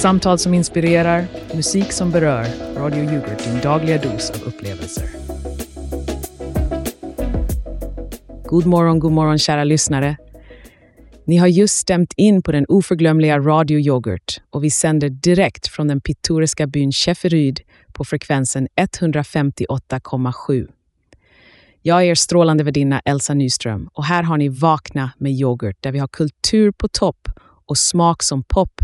Samtal som inspirerar, musik som berör. Radio Yoghurt, din dagliga dos av upplevelser. God morgon, god morgon kära lyssnare. Ni har just stämt in på den oförglömliga Radio Yoghurt och vi sänder direkt från den pittoreska byn Käfferyd på frekvensen 158,7. Jag är er strålande värdinna Elsa Nyström och här har ni Vakna med yoghurt där vi har kultur på topp och smak som pop.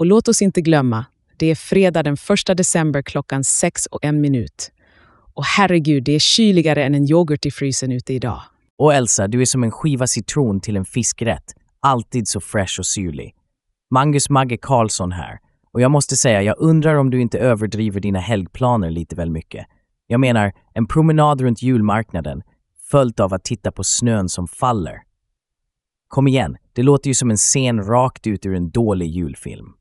Och låt oss inte glömma, det är fredag den 1 december klockan 6 och en minut. Och herregud, det är kyligare än en yoghurt i frysen ute idag. Och Elsa, du är som en skiva citron till en fiskrätt. Alltid så fresh och syrlig. Mangus Magge Karlsson här. Och jag måste säga, jag undrar om du inte överdriver dina helgplaner lite väl mycket. Jag menar, en promenad runt julmarknaden, följt av att titta på snön som faller. Kom igen, det låter ju som en scen rakt ut ur en dålig julfilm.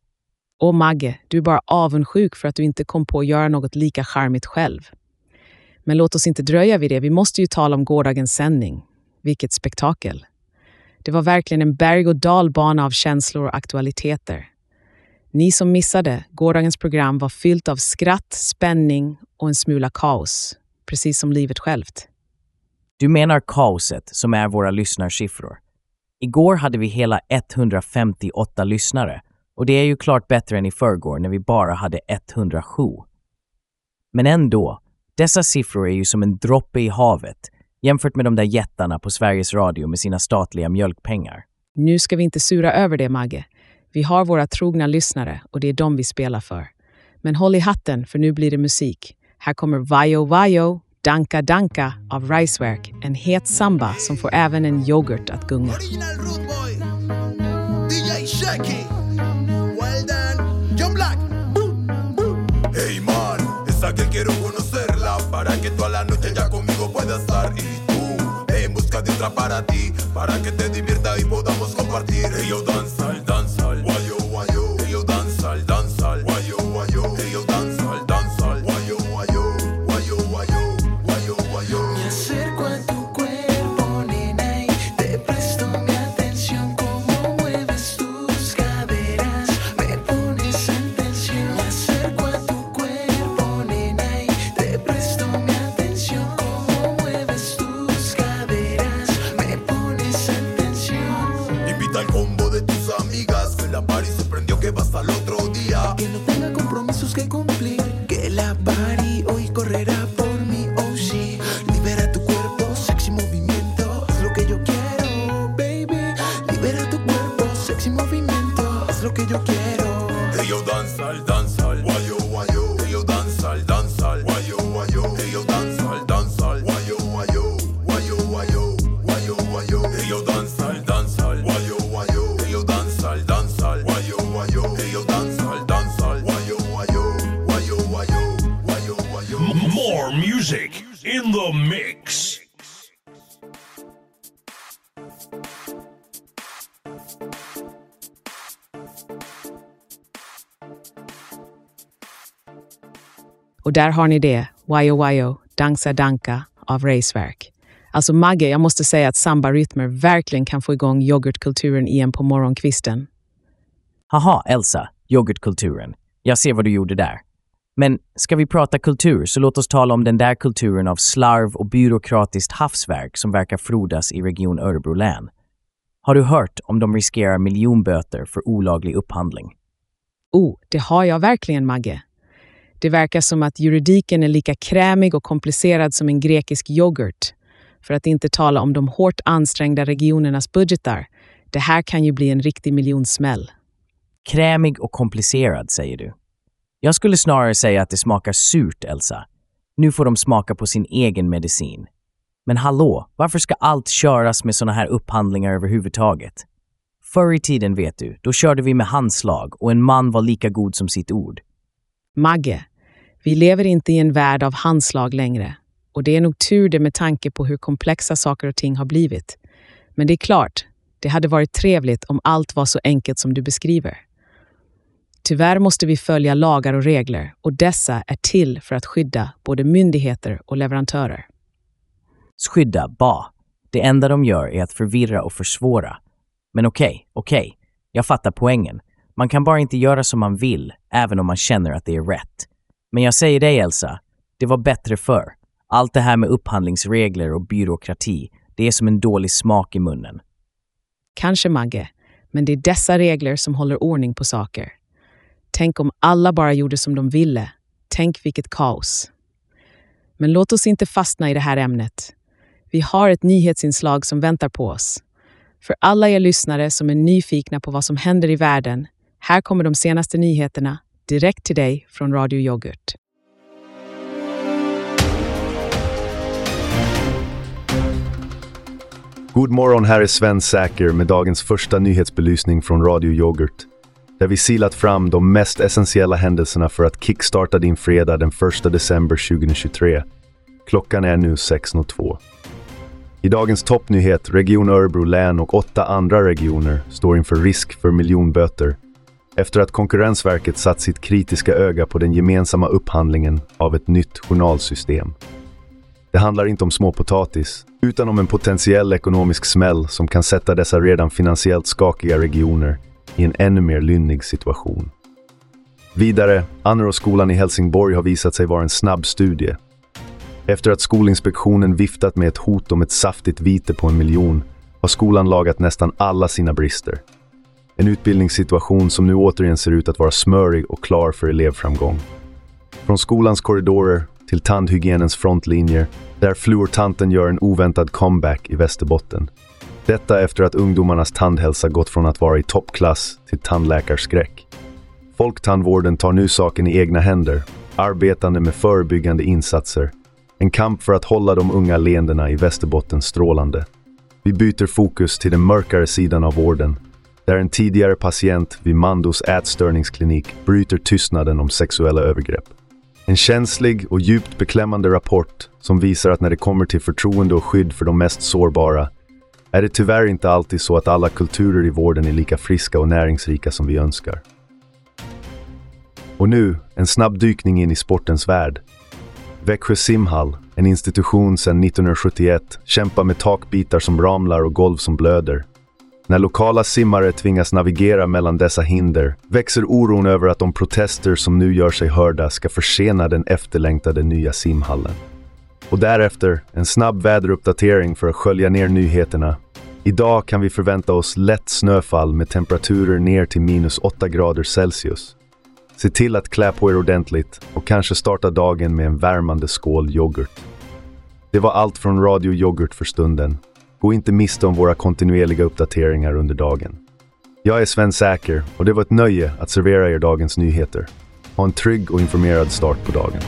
Och Magge, du är bara avundsjuk för att du inte kom på att göra något lika charmigt själv. Men låt oss inte dröja vid det, vi måste ju tala om gårdagens sändning. Vilket spektakel! Det var verkligen en berg och dalbana av känslor och aktualiteter. Ni som missade, gårdagens program var fyllt av skratt, spänning och en smula kaos. Precis som livet självt. Du menar kaoset, som är våra lyssnarsiffror. Igår hade vi hela 158 lyssnare och det är ju klart bättre än i förrgår när vi bara hade 107. Men ändå, dessa siffror är ju som en droppe i havet jämfört med de där jättarna på Sveriges Radio med sina statliga mjölkpengar. Nu ska vi inte sura över det, Magge. Vi har våra trogna lyssnare och det är dem vi spelar för. Men håll i hatten, för nu blir det musik. Här kommer Vajo Vajo, Danka Danka av Ricewerk, en het samba som får även en yoghurt att gunga. Para ti, para que te divierta y podamos compartir. Och där har ni det, Wayo Wayo, Dansa Danka av Racewerk. Alltså Magge, jag måste säga att samba-rytmer verkligen kan få igång yoghurtkulturen igen på morgonkvisten. Haha, Elsa, yoghurtkulturen. Jag ser vad du gjorde där. Men ska vi prata kultur så låt oss tala om den där kulturen av slarv och byråkratiskt havsverk som verkar frodas i Region Örebro län. Har du hört om de riskerar miljonböter för olaglig upphandling? Oh, det har jag verkligen, Magge. Det verkar som att juridiken är lika krämig och komplicerad som en grekisk yoghurt. För att inte tala om de hårt ansträngda regionernas budgetar. Det här kan ju bli en riktig miljonsmäll. Krämig och komplicerad, säger du. Jag skulle snarare säga att det smakar surt, Elsa. Nu får de smaka på sin egen medicin. Men hallå, varför ska allt köras med såna här upphandlingar överhuvudtaget? Förr i tiden, vet du, då körde vi med handslag och en man var lika god som sitt ord. Magge, vi lever inte i en värld av handslag längre. Och det är nog tur det med tanke på hur komplexa saker och ting har blivit. Men det är klart, det hade varit trevligt om allt var så enkelt som du beskriver. Tyvärr måste vi följa lagar och regler och dessa är till för att skydda både myndigheter och leverantörer. Skydda, ba. Det enda de gör är att förvirra och försvåra. Men okej, okej. Jag fattar poängen. Man kan bara inte göra som man vill, även om man känner att det är rätt. Men jag säger dig Elsa, det var bättre förr. Allt det här med upphandlingsregler och byråkrati, det är som en dålig smak i munnen. Kanske Magge, men det är dessa regler som håller ordning på saker. Tänk om alla bara gjorde som de ville. Tänk vilket kaos. Men låt oss inte fastna i det här ämnet. Vi har ett nyhetsinslag som väntar på oss. För alla er lyssnare som är nyfikna på vad som händer i världen, här kommer de senaste nyheterna direkt till dig från Radio Yoghurt. God morgon, här är Sven Säker med dagens första nyhetsbelysning från Radio Yoghurt. Där vi silat fram de mest essentiella händelserna för att kickstarta din fredag den 1 december 2023. Klockan är nu 6.02. I dagens toppnyhet, Region Örebro län och åtta andra regioner står inför risk för miljonböter efter att Konkurrensverket satt sitt kritiska öga på den gemensamma upphandlingen av ett nytt journalsystem. Det handlar inte om småpotatis, utan om en potentiell ekonomisk smäll som kan sätta dessa redan finansiellt skakiga regioner i en ännu mer lynnig situation. Vidare, Anneråsskolan i Helsingborg har visat sig vara en snabb studie. Efter att Skolinspektionen viftat med ett hot om ett saftigt vite på en miljon har skolan lagat nästan alla sina brister. En utbildningssituation som nu återigen ser ut att vara smörig och klar för elevframgång. Från skolans korridorer till tandhygienens frontlinjer, där fluortanten gör en oväntad comeback i Västerbotten. Detta efter att ungdomarnas tandhälsa gått från att vara i toppklass till tandläkarskräck. Folktandvården tar nu saken i egna händer, arbetande med förebyggande insatser. En kamp för att hålla de unga leendena i Västerbotten strålande. Vi byter fokus till den mörkare sidan av vården, där en tidigare patient vid Mandos ätstörningsklinik bryter tystnaden om sexuella övergrepp. En känslig och djupt beklämmande rapport som visar att när det kommer till förtroende och skydd för de mest sårbara är det tyvärr inte alltid så att alla kulturer i vården är lika friska och näringsrika som vi önskar. Och nu, en snabb dykning in i sportens värld. Växjö simhall, en institution sedan 1971, kämpar med takbitar som ramlar och golv som blöder. När lokala simmare tvingas navigera mellan dessa hinder växer oron över att de protester som nu gör sig hörda ska försena den efterlängtade nya simhallen. Och därefter en snabb väderuppdatering för att skölja ner nyheterna. Idag kan vi förvänta oss lätt snöfall med temperaturer ner till minus 8 grader Celsius. Se till att klä på er ordentligt och kanske starta dagen med en värmande skål yoghurt. Det var allt från Radio Yoghurt för stunden. Gå inte miste om våra kontinuerliga uppdateringar under dagen. Jag är Sven Säker och det var ett nöje att servera er dagens nyheter. Ha en trygg och informerad start på dagen.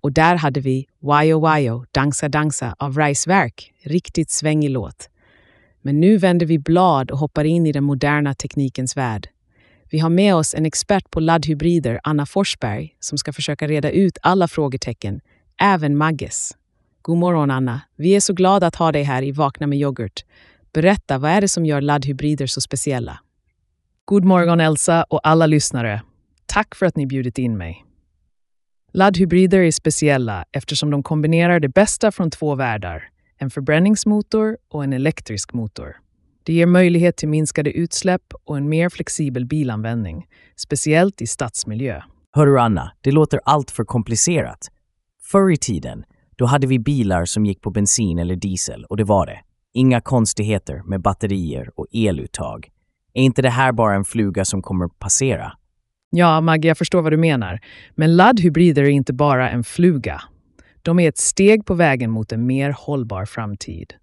Och där hade vi Wayo Wayo, Dansa Dansa av Riceverk. Riktigt svängig låt. Men nu vänder vi blad och hoppar in i den moderna teknikens värld. Vi har med oss en expert på laddhybrider, Anna Forsberg, som ska försöka reda ut alla frågetecken, även Magges. God morgon Anna. Vi är så glada att ha dig här i Vakna med yoghurt. Berätta, vad är det som gör laddhybrider så speciella? God morgon Elsa och alla lyssnare. Tack för att ni bjudit in mig. Laddhybrider är speciella eftersom de kombinerar det bästa från två världar, en förbränningsmotor och en elektrisk motor. Det ger möjlighet till minskade utsläpp och en mer flexibel bilanvändning, speciellt i stadsmiljö. Hörru Anna, det låter allt för komplicerat. Förr i tiden, då hade vi bilar som gick på bensin eller diesel och det var det. Inga konstigheter med batterier och eluttag. Är inte det här bara en fluga som kommer passera? Ja, Maggie, jag förstår vad du menar. Men laddhybrider är inte bara en fluga. De är ett steg på vägen mot en mer hållbar framtid.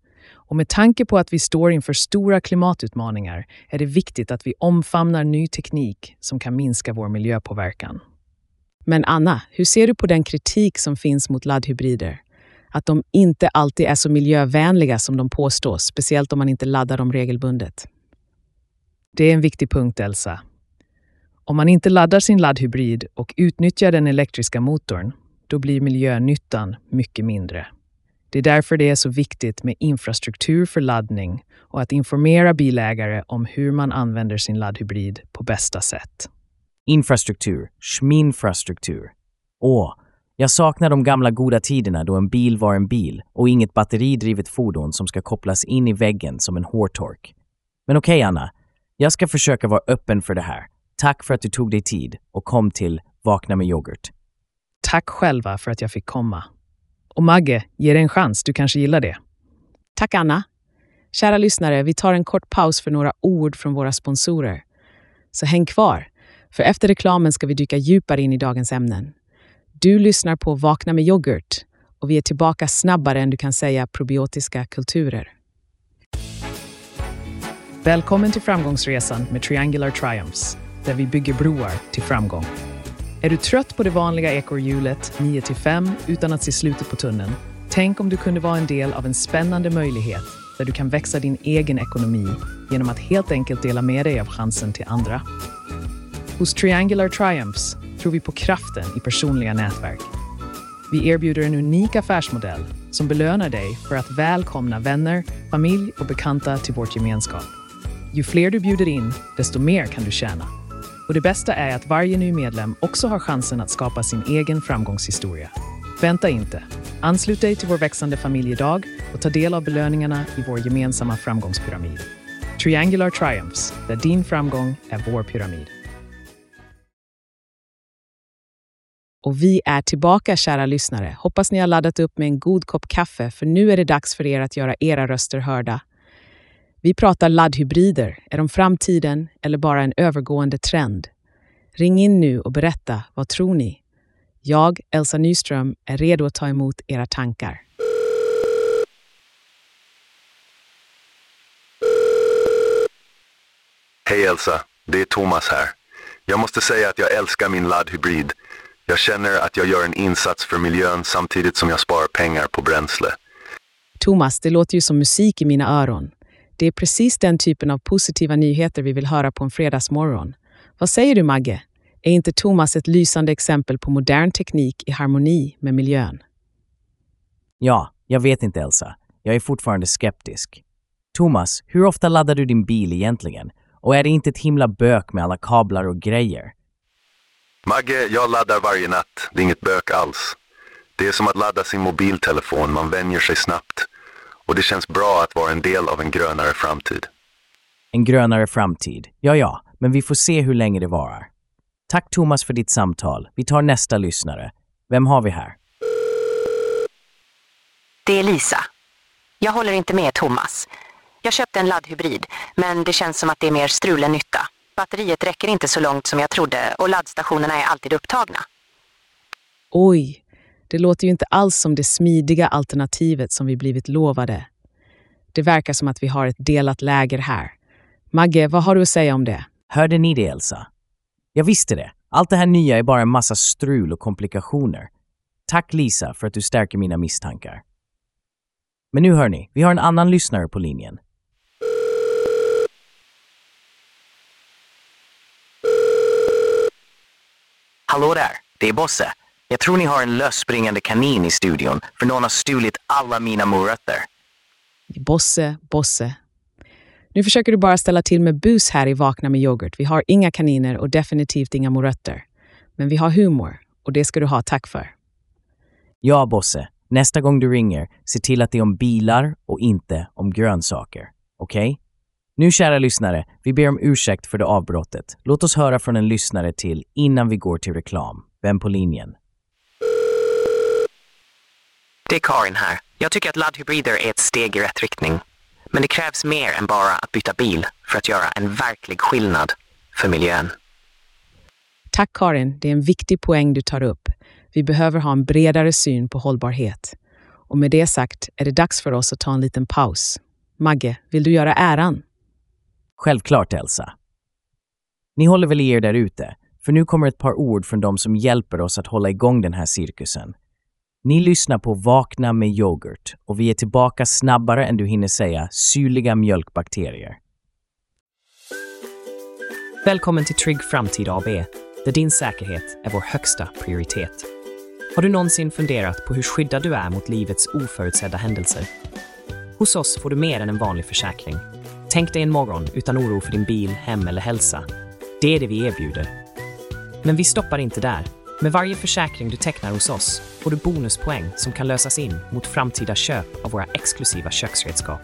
Och med tanke på att vi står inför stora klimatutmaningar är det viktigt att vi omfamnar ny teknik som kan minska vår miljöpåverkan. Men Anna, hur ser du på den kritik som finns mot laddhybrider? Att de inte alltid är så miljövänliga som de påstås, speciellt om man inte laddar dem regelbundet. Det är en viktig punkt, Elsa. Om man inte laddar sin laddhybrid och utnyttjar den elektriska motorn, då blir miljönyttan mycket mindre. Det är därför det är så viktigt med infrastruktur för laddning och att informera bilägare om hur man använder sin laddhybrid på bästa sätt. Infrastruktur, schminfrastruktur. Åh, Jag saknar de gamla goda tiderna då en bil var en bil och inget batteridrivet fordon som ska kopplas in i väggen som en hårtork. Men okej, Anna. Jag ska försöka vara öppen för det här. Tack för att du tog dig tid och kom till Vakna med yoghurt. Tack själva för att jag fick komma. Och Magge, ge det en chans. Du kanske gillar det. Tack Anna. Kära lyssnare, vi tar en kort paus för några ord från våra sponsorer. Så häng kvar, för efter reklamen ska vi dyka djupare in i dagens ämnen. Du lyssnar på Vakna med yoghurt och vi är tillbaka snabbare än du kan säga probiotiska kulturer. Välkommen till framgångsresan med Triangular Triumphs, där vi bygger broar till framgång. Är du trött på det vanliga ekorrhjulet 9-5 utan att se slutet på tunneln? Tänk om du kunde vara en del av en spännande möjlighet där du kan växa din egen ekonomi genom att helt enkelt dela med dig av chansen till andra. Hos Triangular Triumphs tror vi på kraften i personliga nätverk. Vi erbjuder en unik affärsmodell som belönar dig för att välkomna vänner, familj och bekanta till vårt gemenskap. Ju fler du bjuder in, desto mer kan du tjäna. Och det bästa är att varje ny medlem också har chansen att skapa sin egen framgångshistoria. Vänta inte. Anslut dig till vår växande familj idag och ta del av belöningarna i vår gemensamma framgångspyramid. Triangular Triumphs, där din framgång är vår pyramid. Och vi är tillbaka, kära lyssnare. Hoppas ni har laddat upp med en god kopp kaffe, för nu är det dags för er att göra era röster hörda. Vi pratar laddhybrider. Är de framtiden eller bara en övergående trend? Ring in nu och berätta, vad tror ni? Jag, Elsa Nyström, är redo att ta emot era tankar. Hej Elsa, det är Thomas här. Jag måste säga att jag älskar min laddhybrid. Jag känner att jag gör en insats för miljön samtidigt som jag sparar pengar på bränsle. Thomas, det låter ju som musik i mina öron. Det är precis den typen av positiva nyheter vi vill höra på en fredagsmorgon. Vad säger du, Magge? Är inte Thomas ett lysande exempel på modern teknik i harmoni med miljön? Ja, jag vet inte Elsa. Jag är fortfarande skeptisk. Thomas, hur ofta laddar du din bil egentligen? Och är det inte ett himla bök med alla kablar och grejer? Magge, jag laddar varje natt. Det är inget bök alls. Det är som att ladda sin mobiltelefon, man vänjer sig snabbt. Och det känns bra att vara en del av en grönare framtid. En grönare framtid. Ja, ja, men vi får se hur länge det varar. Tack Thomas för ditt samtal. Vi tar nästa lyssnare. Vem har vi här? Det är Lisa. Jag håller inte med Thomas. Jag köpte en laddhybrid, men det känns som att det är mer strul än nytta. Batteriet räcker inte så långt som jag trodde och laddstationerna är alltid upptagna. Oj, det låter ju inte alls som det smidiga alternativet som vi blivit lovade. Det verkar som att vi har ett delat läger här. Magge, vad har du att säga om det? Hörde ni det Elsa? Jag visste det. Allt det här nya är bara en massa strul och komplikationer. Tack Lisa för att du stärker mina misstankar. Men nu hör ni, vi har en annan lyssnare på linjen. Hallå där, det är Bosse. Jag tror ni har en lösspringande kanin i studion, för någon har stulit alla mina morötter. Bosse, Bosse. Nu försöker du bara ställa till med bus här i Vakna med yoghurt. Vi har inga kaniner och definitivt inga morötter. Men vi har humor och det ska du ha tack för. Ja, Bosse. Nästa gång du ringer, se till att det är om bilar och inte om grönsaker. Okej? Okay? Nu, kära lyssnare, vi ber om ursäkt för det avbrottet. Låt oss höra från en lyssnare till innan vi går till reklam. Vem på linjen? Det är Karin här. Jag tycker att laddhybrider är ett steg i rätt riktning. Men det krävs mer än bara att byta bil för att göra en verklig skillnad för miljön. Tack Karin, det är en viktig poäng du tar upp. Vi behöver ha en bredare syn på hållbarhet. Och med det sagt är det dags för oss att ta en liten paus. Magge, vill du göra äran? Självklart, Elsa. Ni håller väl i er där ute, för nu kommer ett par ord från de som hjälper oss att hålla igång den här cirkusen. Ni lyssnar på Vakna med yoghurt och vi är tillbaka snabbare än du hinner säga syrliga mjölkbakterier. Välkommen till Trygg Framtid AB, där din säkerhet är vår högsta prioritet. Har du någonsin funderat på hur skyddad du är mot livets oförutsedda händelser? Hos oss får du mer än en vanlig försäkring. Tänk dig en morgon utan oro för din bil, hem eller hälsa. Det är det vi erbjuder. Men vi stoppar inte där. Med varje försäkring du tecknar hos oss får du bonuspoäng som kan lösas in mot framtida köp av våra exklusiva köksredskap.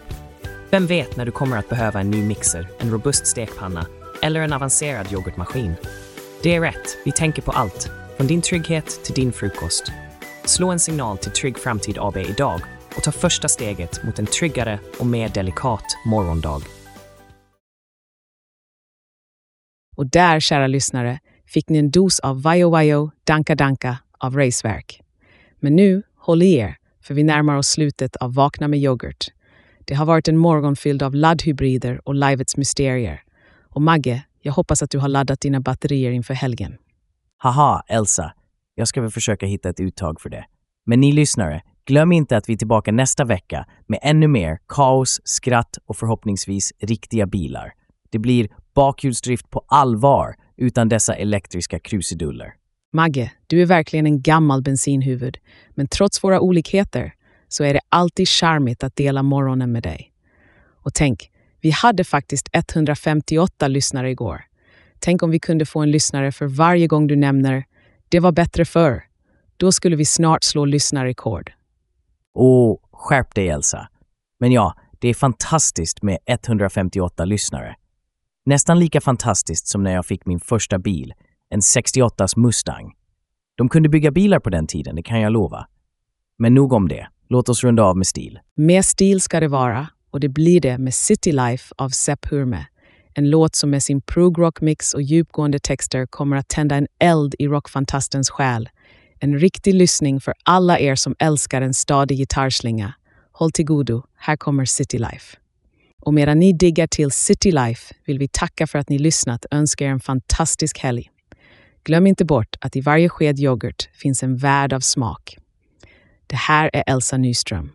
Vem vet när du kommer att behöva en ny mixer, en robust stekpanna eller en avancerad yoghurtmaskin? Det är rätt, vi tänker på allt, från din trygghet till din frukost. Slå en signal till Trygg Framtid AB idag och ta första steget mot en tryggare och mer delikat morgondag. Och där, kära lyssnare, fick ni en dos av Vajo Vajo Danka Danka av Raceverk. Men nu, håll i er, för vi närmar oss slutet av Vakna med yoghurt. Det har varit en morgon fylld av laddhybrider och livets mysterier. Och Magge, jag hoppas att du har laddat dina batterier inför helgen. Haha, Elsa. Jag ska väl försöka hitta ett uttag för det. Men ni lyssnare, glöm inte att vi är tillbaka nästa vecka med ännu mer kaos, skratt och förhoppningsvis riktiga bilar. Det blir bakhjulsdrift på allvar utan dessa elektriska krusiduller. Magge, du är verkligen en gammal bensinhuvud, men trots våra olikheter så är det alltid charmigt att dela morgonen med dig. Och tänk, vi hade faktiskt 158 lyssnare igår. Tänk om vi kunde få en lyssnare för varje gång du nämner “det var bättre förr”. Då skulle vi snart slå lyssnarrekord. Och skärp dig Elsa. Men ja, det är fantastiskt med 158 lyssnare. Nästan lika fantastiskt som när jag fick min första bil, en 68s Mustang. De kunde bygga bilar på den tiden, det kan jag lova. Men nog om det. Låt oss runda av med stil. Med stil ska det vara, och det blir det med City Life av Sepp Hurme. En låt som med sin prog rockmix och djupgående texter kommer att tända en eld i rockfantastens själ. En riktig lyssning för alla er som älskar en stadig gitarrslinga. Håll till godo, här kommer City Life. Och medan ni diggar till City Life vill vi tacka för att ni lyssnat och önska er en fantastisk helg. Glöm inte bort att i varje sked yoghurt finns en värld av smak. Det här är Elsa Nyström.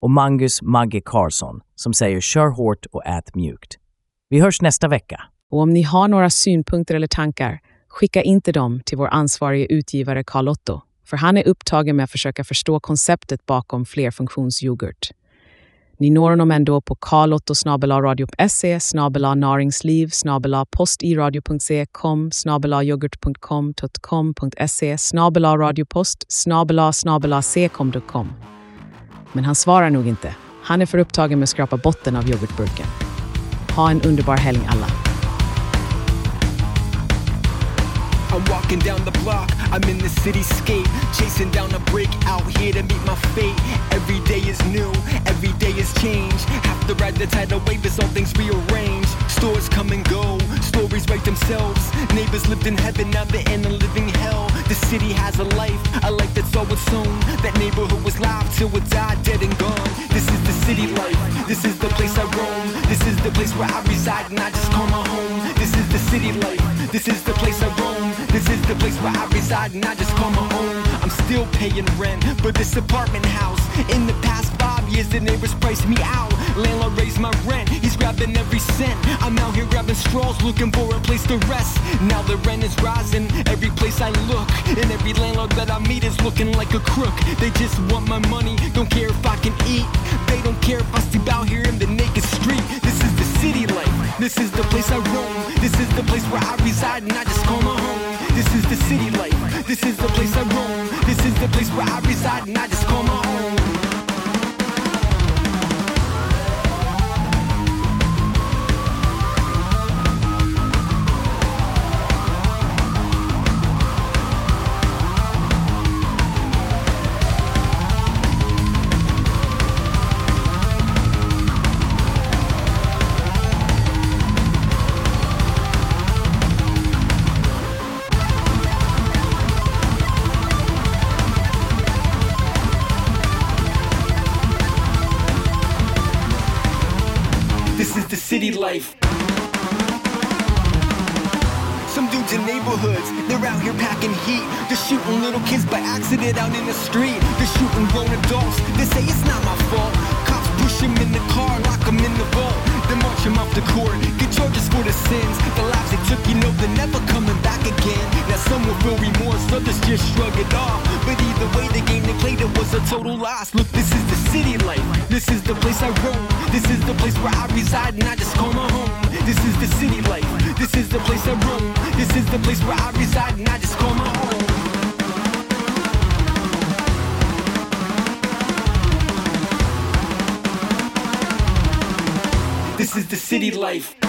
Och Mangus Magge Karlsson som säger kör hårt och ät mjukt. Vi hörs nästa vecka. Och om ni har några synpunkter eller tankar, skicka inte dem till vår ansvarige utgivare Carl Otto, för han är upptagen med att försöka förstå konceptet bakom flerfunktionsyoghurt. Ni når honom ändå på karlotto radio.se, snabela näringsliv, snabela postiradio.se, kom, snabela yoghurt.com, .com.se, snabela radiopost, snabela snabela ckom.com. Men han svarar nog inte. Han är för upptagen med att skrapa botten av yoghurtburken. Ha en underbar helg alla. I'm walking down the block, I'm in the cityscape, chasing down a break out here to meet my fate. Every day is new, every day is change. Have to ride the tidal wave as all things rearrange. Stores come and go, stories write themselves. Neighbors lived in heaven, now they're in a living hell. The city has a life, a life that's all its. That neighborhood was live till it died, dead and gone. This is the city life, this is the place I roam. This is the place where I reside and I just call my home. This is the city life, this is the place I roam. This is the place where I reside and I just call my home. I'm still paying rent for this apartment house. In the past five years, the neighbors priced me out. Landlord raised my rent, he's grabbing every cent. I'm out here grabbing straws, looking for a place to rest. Now the rent is rising, every place I look. And every landlord that I meet is looking like a crook. They just want my money, don't care if I can eat. They don't care if I sleep out here in the naked street. This is the city life, this is the place I roam. This is the place where I reside and I just call my home. This is the city life. This is the place I roam. This is the place where I reside and I just call my to court. Get charges for the sins. The lives they took, you know they're never coming back again. Now some will feel remorse, others just shrug it off. But either way, the game they played, it was a total loss. Look, this is the city life. This is the place I roam. This is the place where I reside and I just call my home. This is the city life. This is the place I roam. This is the place where I reside and I just call my home. This is the city life.